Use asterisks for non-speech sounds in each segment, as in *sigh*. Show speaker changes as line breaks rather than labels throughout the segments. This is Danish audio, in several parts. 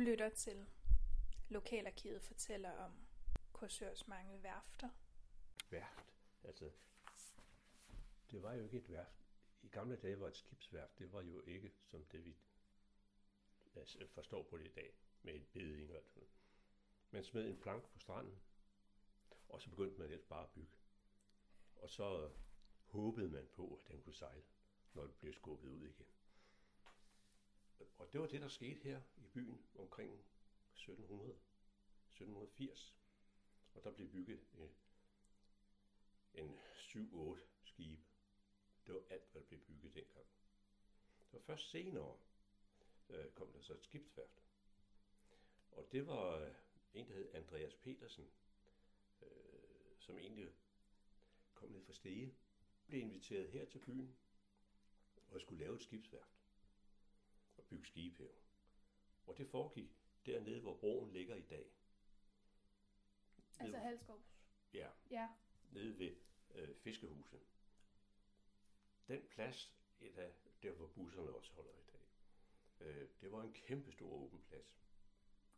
lytter til Lokalarkivet fortæller om Korsørs mange værfter.
Værft, altså, det var jo ikke et værft. I gamle dage var et skibsværft, det var jo ikke som det, vi altså, forstår på det i dag, med et beding og alt sådan Man smed en plank på stranden, og så begyndte man ellers bare at bygge. Og så håbede man på, at den kunne sejle, når det blev skubbet ud igen. Og det var det, der skete her i byen omkring 1700, 1780. Og der blev bygget øh, en, en 7-8 skibe. Det var alt, hvad der blev bygget dengang. Det var først senere, øh, kom der så et skibsværft. Og det var øh, en, der hed Andreas Petersen, øh, som egentlig kom ned fra Stege, blev inviteret her til byen og skulle lave et skibsværft bygge skib her. Og det foregik dernede, hvor broen ligger i dag.
Altså Halskovs?
Ja.
Ja.
Nede ved øh, Fiskehuset. Den plads, et af der hvor busserne også holder i dag, øh, det var en kæmpe stor åben plads.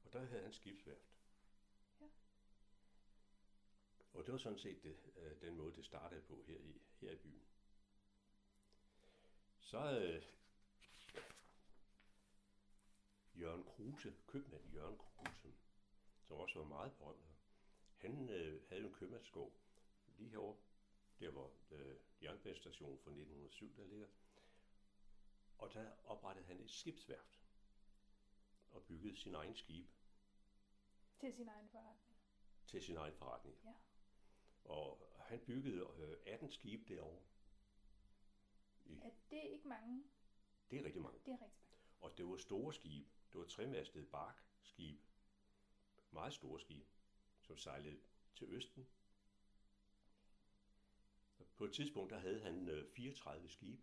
Og der havde han skibsværft.
Ja.
Og det var sådan set det, øh, den måde, det startede på her i, her i byen. Så øh, Jørgen Kruse, købmand Jørgen Kruse, som også var meget berømt. Han øh, havde en købmandsgård lige herovre, der hvor øh, jernbanestation fra 1907 der ligger. Og der oprettede han et skibsværft og byggede sin egen skib.
Til sin egen forretning?
Til sin egen forretning.
Ja.
Og han byggede øh, 18 skibe derovre.
I, er det ikke mange?
Det er rigtig mange.
Det er rigtig mange.
Og det var store skibe. Det var tremastede barkskib. Meget store skibe, som sejlede til Østen. På et tidspunkt der havde han 34 skibe,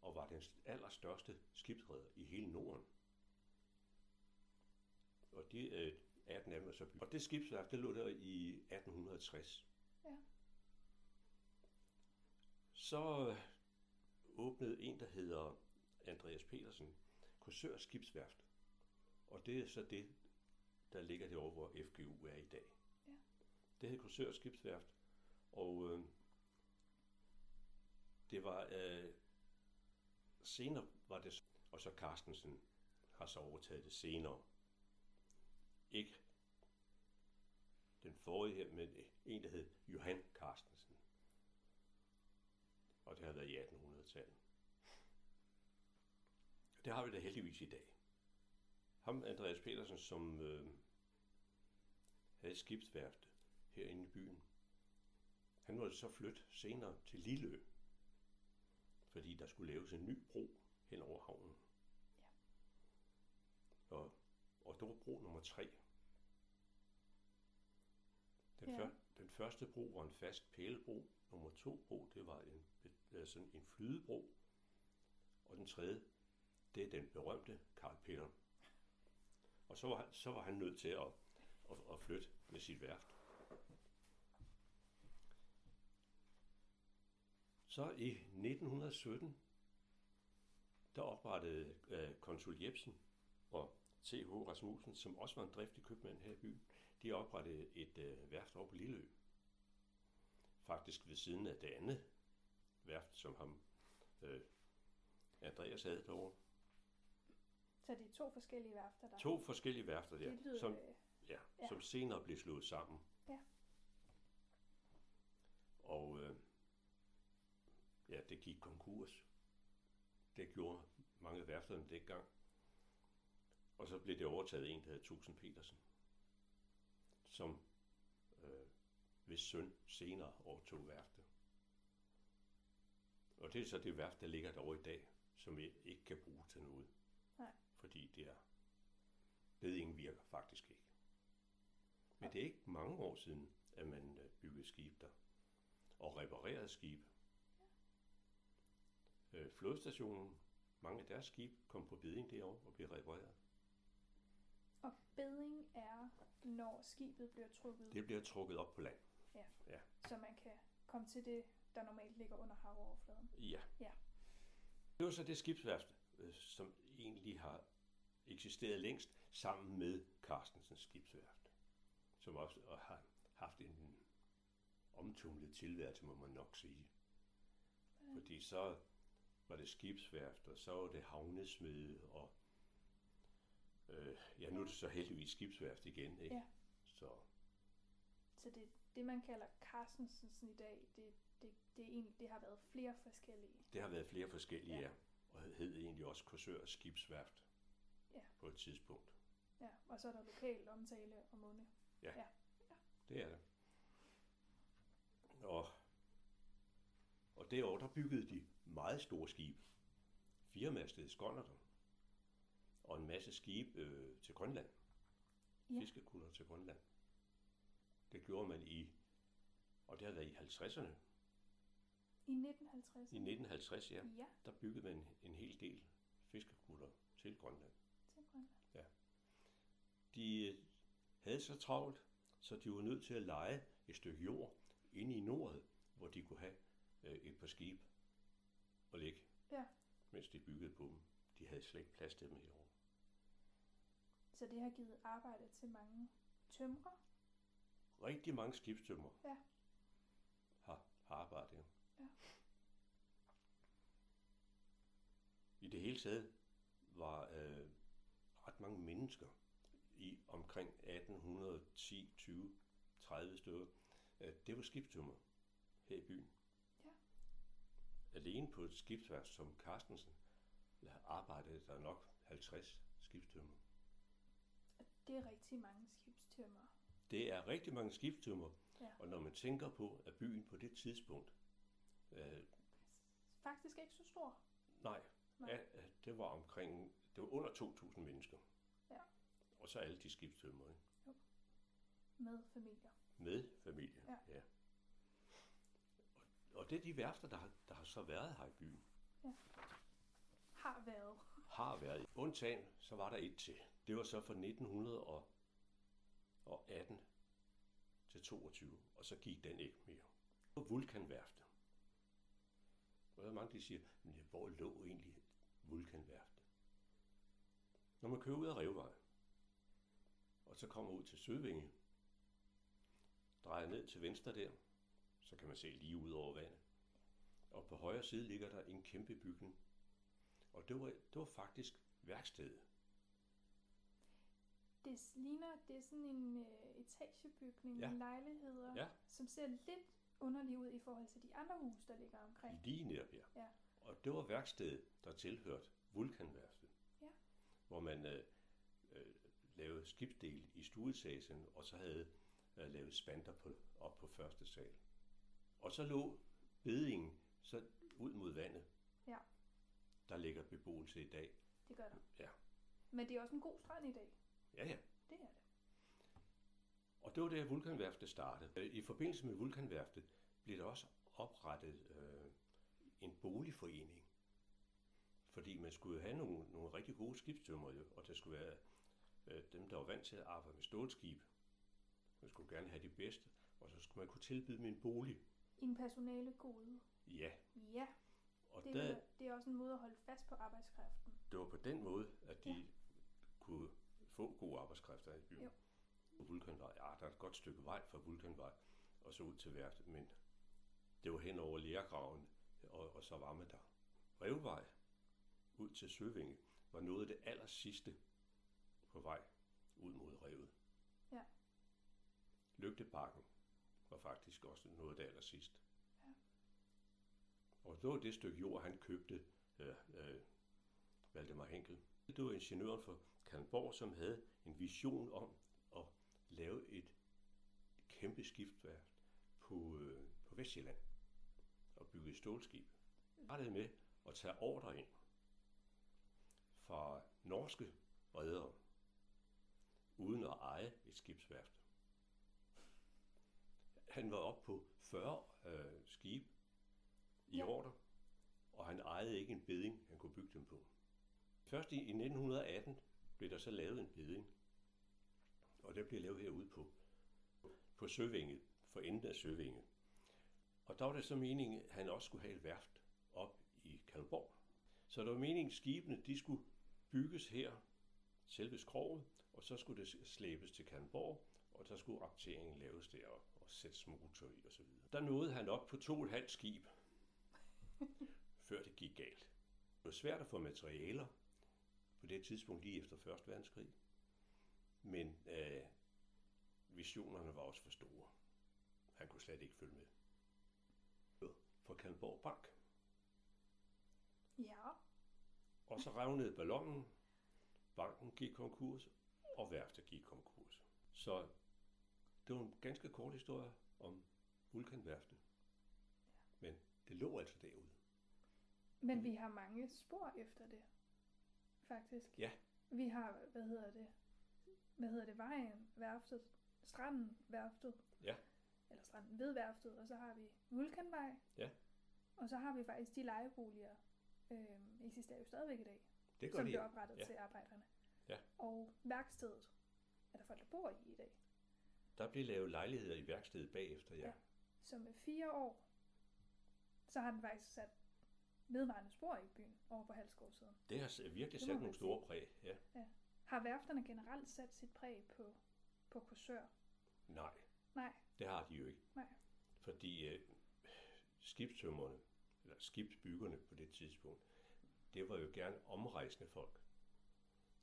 og var den allerstørste skibsredder i hele Norden. Og de 18 af dem så. Og det skibsværft, det lå der i 1860.
Ja.
Så åbnede en, der hedder Andreas Petersen, Korsør Skibsværft. Og det er så det, der ligger derovre, hvor FGU er i dag.
Ja.
Det hed Korsør Skibsværft, og øh, det var øh, senere var det, og så Carstensen har så overtaget det senere. Ikke den forrige her, men en, der hed Johan Carstensen. Og det har været i 1800-tallet. Det har vi da heldigvis i dag. Ham, Andreas Petersen, som øh, havde skibsværfte herinde i byen, han måtte så flytte senere til Lilleø, fordi der skulle laves en ny bro hen over havnen.
Ja.
Og, og det var bro nummer tre. Den,
ja.
før, den første bro var en fast pælebro. Nummer to bro, det var en, altså en flydebro. Og den tredje, det er den berømte Karl Peter. Og så var, så var han nødt til at, at, at flytte med sit værft. Så i 1917, der oprettede øh, konsul Jebsen og T.H. Rasmussen, som også var en driftig købmand her i byen, de oprettede et uh, værft over på Lilleø. Faktisk ved siden af det andet værft, som ham uh, Andreas havde derovre.
Så det er to forskellige værfter, der
To forskellige værfter der,
lyder,
som, ja, ja. som senere blev slået sammen.
Ja.
Og øh, ja, det gik konkurs. Det gjorde mange værfterne dengang. Og så blev det overtaget en, der hed Tusen Petersen, som øh, hvis søn senere overtog værftet. Og det er så det værft, der ligger derovre i dag, som vi ikke kan bruge til noget.
Nej.
Fordi det er, ledingen virker faktisk ikke. Men det er ikke mange år siden, at man byggede skib der. Og reparerede skib. Øh, flådestationen, mange af deres skib kom på beding derovre og blev repareret.
Og beding er, når skibet bliver trukket?
Det bliver trukket op på land.
Ja.
ja.
Så man kan komme til det, der normalt ligger under havoverfladen?
Ja.
ja.
Det var så det skibsværft, som egentlig har eksisteret længst. sammen med Carstensens skibsværft, som også har haft en omtumlet tilværelse, må man nok sige. Fordi så var det skibsværft, og så var det havnesmede, og øh, ja, nu er det så heldigvis skibsværft igen, ikke?
Ja.
Så
Så det, det man kalder Carstensen i dag, det, det, det, er egentlig, det har været flere forskellige.
det har været flere forskellige,
Ja.
ja. Og hed egentlig også Korsør Skibsværft
Ja.
på et tidspunkt.
Ja, og så er der lokal omtale om onde.
Det er det. Og, og derovre, der byggede de meget store skibe. Firemastede skonnerter. Og en masse skibe øh, til Grønland.
Ja.
Fiskekutter til Grønland. Det gjorde man i, og det har været i 50'erne.
I 1950.
I 1950, ja,
Ja,
der byggede man en hel del fiskekutter til Grønland.
til Grønland.
De øh, havde så travlt, så de var nødt til at lege et stykke jord inde i nordet, hvor de kunne have øh, et par skibe og ligge,
Ja.
mens de byggede på dem. De havde slet ikke plads til dem herovre.
Så det har givet arbejde til mange tømrer.
Rigtig mange skibstømmer
Ja.
har, har arbejdet her.
Ja.
I det hele taget var øh, ret mange mennesker i omkring 1810, 20, 30 stykker. Øh, det var skibstømmer her i byen.
Ja.
Alene på et skibsværft som Carstensen arbejdede der nok 50 skibstømmer.
Det er rigtig mange skibstømrer.
Det er rigtig mange skibstømmer,
Ja.
og når man tænker på, at byen på det tidspunkt, øh,
Faktisk ikke så stor.
nej,
Nej.
ja, det var omkring, det var under 2.000 mennesker.
Ja.
Og så alle de skibstømmer, ikke?
Med familier.
med familie.
Ja.
ja. Og, og det er de værfter, der har, der har så været her i byen.
Har været.
Har været. Undtagen, så var der et til. Det var så fra 1918 til 22, og så gik den ikke mere. Det var Vulkanværftet. Mange, der siger, men hvor lå egentlig Vulkanværftet? Når man kører ud af Revvej, og så kommer ud til Søvinge, drejer ned til venstre der, så kan man se lige ud over vandet. Og på højre side ligger der en kæmpe bygning. Og det var, det var faktisk værkstedet.
Det ligner, det er sådan en øh, etagebygning
Ja.
med lejligheder,
Ja.
som ser lidt underlig ud i forhold til de andre huse, der ligger omkring.
Lige netop her.
Ja.
Og det var værkstedet, der tilhørte Vulkanværftet.
Ja.
Hvor man øh, øh, lavede skibsdel i stueetagen, og så havde øh, lavet spanter på, op på første sal. Og så lå bedingen så ud mod vandet.
Ja.
Der ligger beboelse i dag.
Det gør der.
Ja.
Men det er også en god strand i dag.
Ja, ja.
Det er det.
Det var der Vulkanværftet startede. Øh, I forbindelse med Vulkanværftet blev der også oprettet øh, en boligforening. Fordi man skulle have nogle, nogle rigtig gode skibstømmer, jo, og der skulle være øh, dem, der var vant til at arbejde med stålskib. Man skulle gerne have de bedste, og så skulle man kunne tilbyde dem en bolig.
En personale gode.
Ja,
Ja,
og
det,
der,
er, det er også en måde at holde fast på arbejdskraften.
det var på den måde, at de
ja.
kunne få gode arbejdskræfter i byen.
Jo.
Vulkanvej, ja, der er et godt stykke vej fra Vulkanvej, og så ud til værftet, men det var hen over lærgraven, og, og så var man der. Brevvej ud til Søvinge var noget af det aller sidste på vej ud mod revet.
Ja.
Lygteparken var faktisk også noget af det aller sidste.
Ja.
Og det var det stykke jord, han købte, øh, øh, Valdemar Henkel. Det var ingeniøren for Kalundborg, som havde en vision om lave et kæmpe skibsværft på, øh, på Vestjylland og bygge et stålskib. Startede med at tage ordre ind fra norske redere, uden at eje et skibsværft. Han var oppe på 40 øh, skibe i
ja.
ordre, og han ejede ikke en beding, han kunne bygge dem på. Først i, i 1918 blev der så lavet en beding, og det blev lavet herude på, på Søvinge, for enden af Søvinge. Og der var det så meningen, at han også skulle have et værft op i Kalborg. Så der var meningen, at skibene de skulle bygges her, selve skroget, og så skulle det slæbes til Kalborg, og så skulle rapteringen laves der og, og sættes motor i osv. Der nåede han op på to og et halvt skib, *laughs* før det gik galt. Det var svært at få materialer på det tidspunkt lige efter 1. verdenskrig, men øh, visionerne var også for store. Han kunne slet ikke følge med. For Kalmborg Bank.
Ja.
Og så revnede ballonen, banken gik konkurs, og værftet gik konkurs. Så det var en ganske kort historie om vulkanværftet. Men det lå altså derude.
Men vi har mange spor efter det, faktisk.
Ja.
Vi har, hvad hedder det, hvad hedder det, vejen, værftet, stranden, værftet.
Ja.
Eller stranden ved værftet, og så har vi Vulkanvej.
Ja.
Og så har vi faktisk de lejeboliger, øh, eksisterer jo stadigvæk i dag,
Det
som
de.
blev oprettet
Ja.
til arbejderne.
Ja.
Og værkstedet er der folk, der bor i i dag.
Der blev lavet lejligheder i værkstedet bagefter, ja.
Ja. Så med fire år, så har den faktisk sat vedvarende spor i byen over på Halsgårdsiden.
Det har virkelig sat nogle store præg. Ja.
Har værfterne generelt sat sit præg på, på kursør?
Nej,
Nej.
det har de jo ikke.
Nej.
Fordi øh, skibstømmerne, eller skibsbyggerne på det tidspunkt, det var jo gerne omrejsende folk.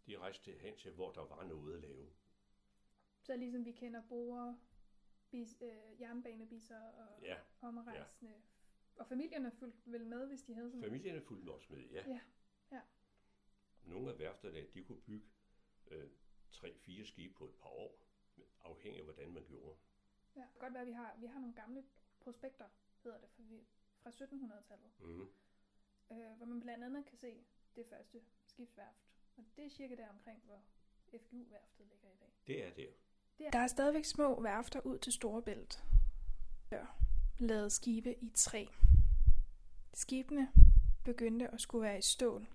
De rejste hen til, hvor der var noget at lave.
Så ligesom vi kender borer, bis, øh, jernbanebisser og
Ja,
omrejsende. Og familierne fulgte vel med, hvis de havde sådan
familierne fulgte også med, ja.
Ja, ja.
Nogle af værfterne, de kunne bygge øh, tre-fire skibe på et par år, afhængig af, hvordan man gjorde.
Ja. Det kan godt være, at vi har, vi har nogle gamle prospekter, hedder det, for vi, fra 1700-tallet,
Mm.
øh, hvor man blandt andet kan se det første skibsværft. Og det er cirka der omkring, hvor FGU-værftet ligger i dag.
Det er der.
Der er stadigvæk små værfter ud til Storebælt. Lavet skibe i træ. Skibene begyndte at skulle være i stål.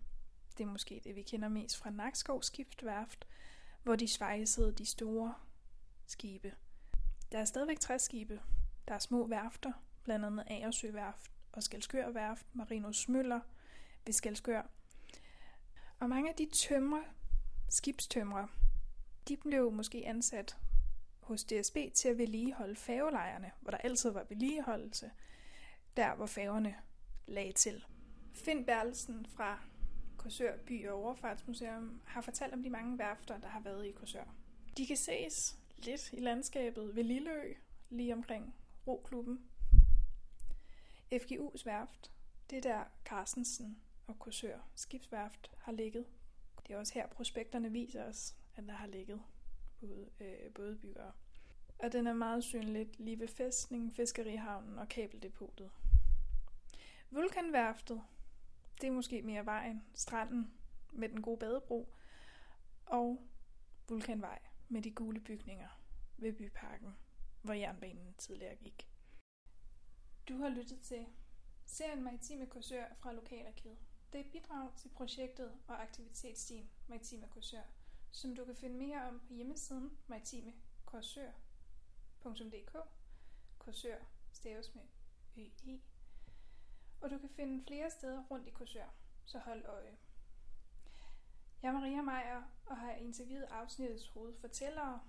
Det er måske det, vi kender mest fra Nakskov Skibsværft, hvor de svejsede de store skibe. Der er stadigvæk træskibe. Der er små værfter, blandt andet Agersø Værft og Skelskør Værft, Marinus Møller ved Skelskør. Og mange af de tømre, skibstømre, de blev måske ansat hos DSB til at vedligeholde færgelejerne, hvor der altid var vedligeholdelse, der hvor færgerne lagde til. Finn Berlsen fra Korsør By- og Overfartsmuseum har fortalt om de mange værfter, der har været i Korsør. De kan ses lidt i landskabet ved Lilleø, lige omkring Roklubben. FGU's værft, det er der Carstensen og Korsør Skibsværft har ligget. Det er også her, prospekterne viser os, at der har ligget både, øh, bådebyggere. Og den er meget synligt lige ved fæstningen, fiskerihavnen og kabeldepotet. Vulkanværftet, det er måske mere vejen, stranden med den gode badebro, og Vulkanvej med de gule bygninger ved byparken, hvor jernbanen tidligere gik. Du har lyttet til serien Maritime Korsør fra Lokalarkivet. Det er et bidrag til projektet og aktivitetsteam Maritime Korsør, som du kan finde mere om på hjemmesiden maritimekorsør.dk. Korsør staves med ø og du kan finde flere steder rundt i Korsør, så hold øje. Jeg er Maria Meier og har interviewet afsnittets hovedfortællere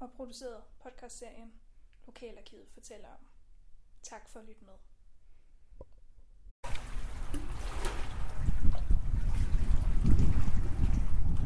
og produceret podcastserien Lokalarkivet fortæller om. Tak for at lytte med.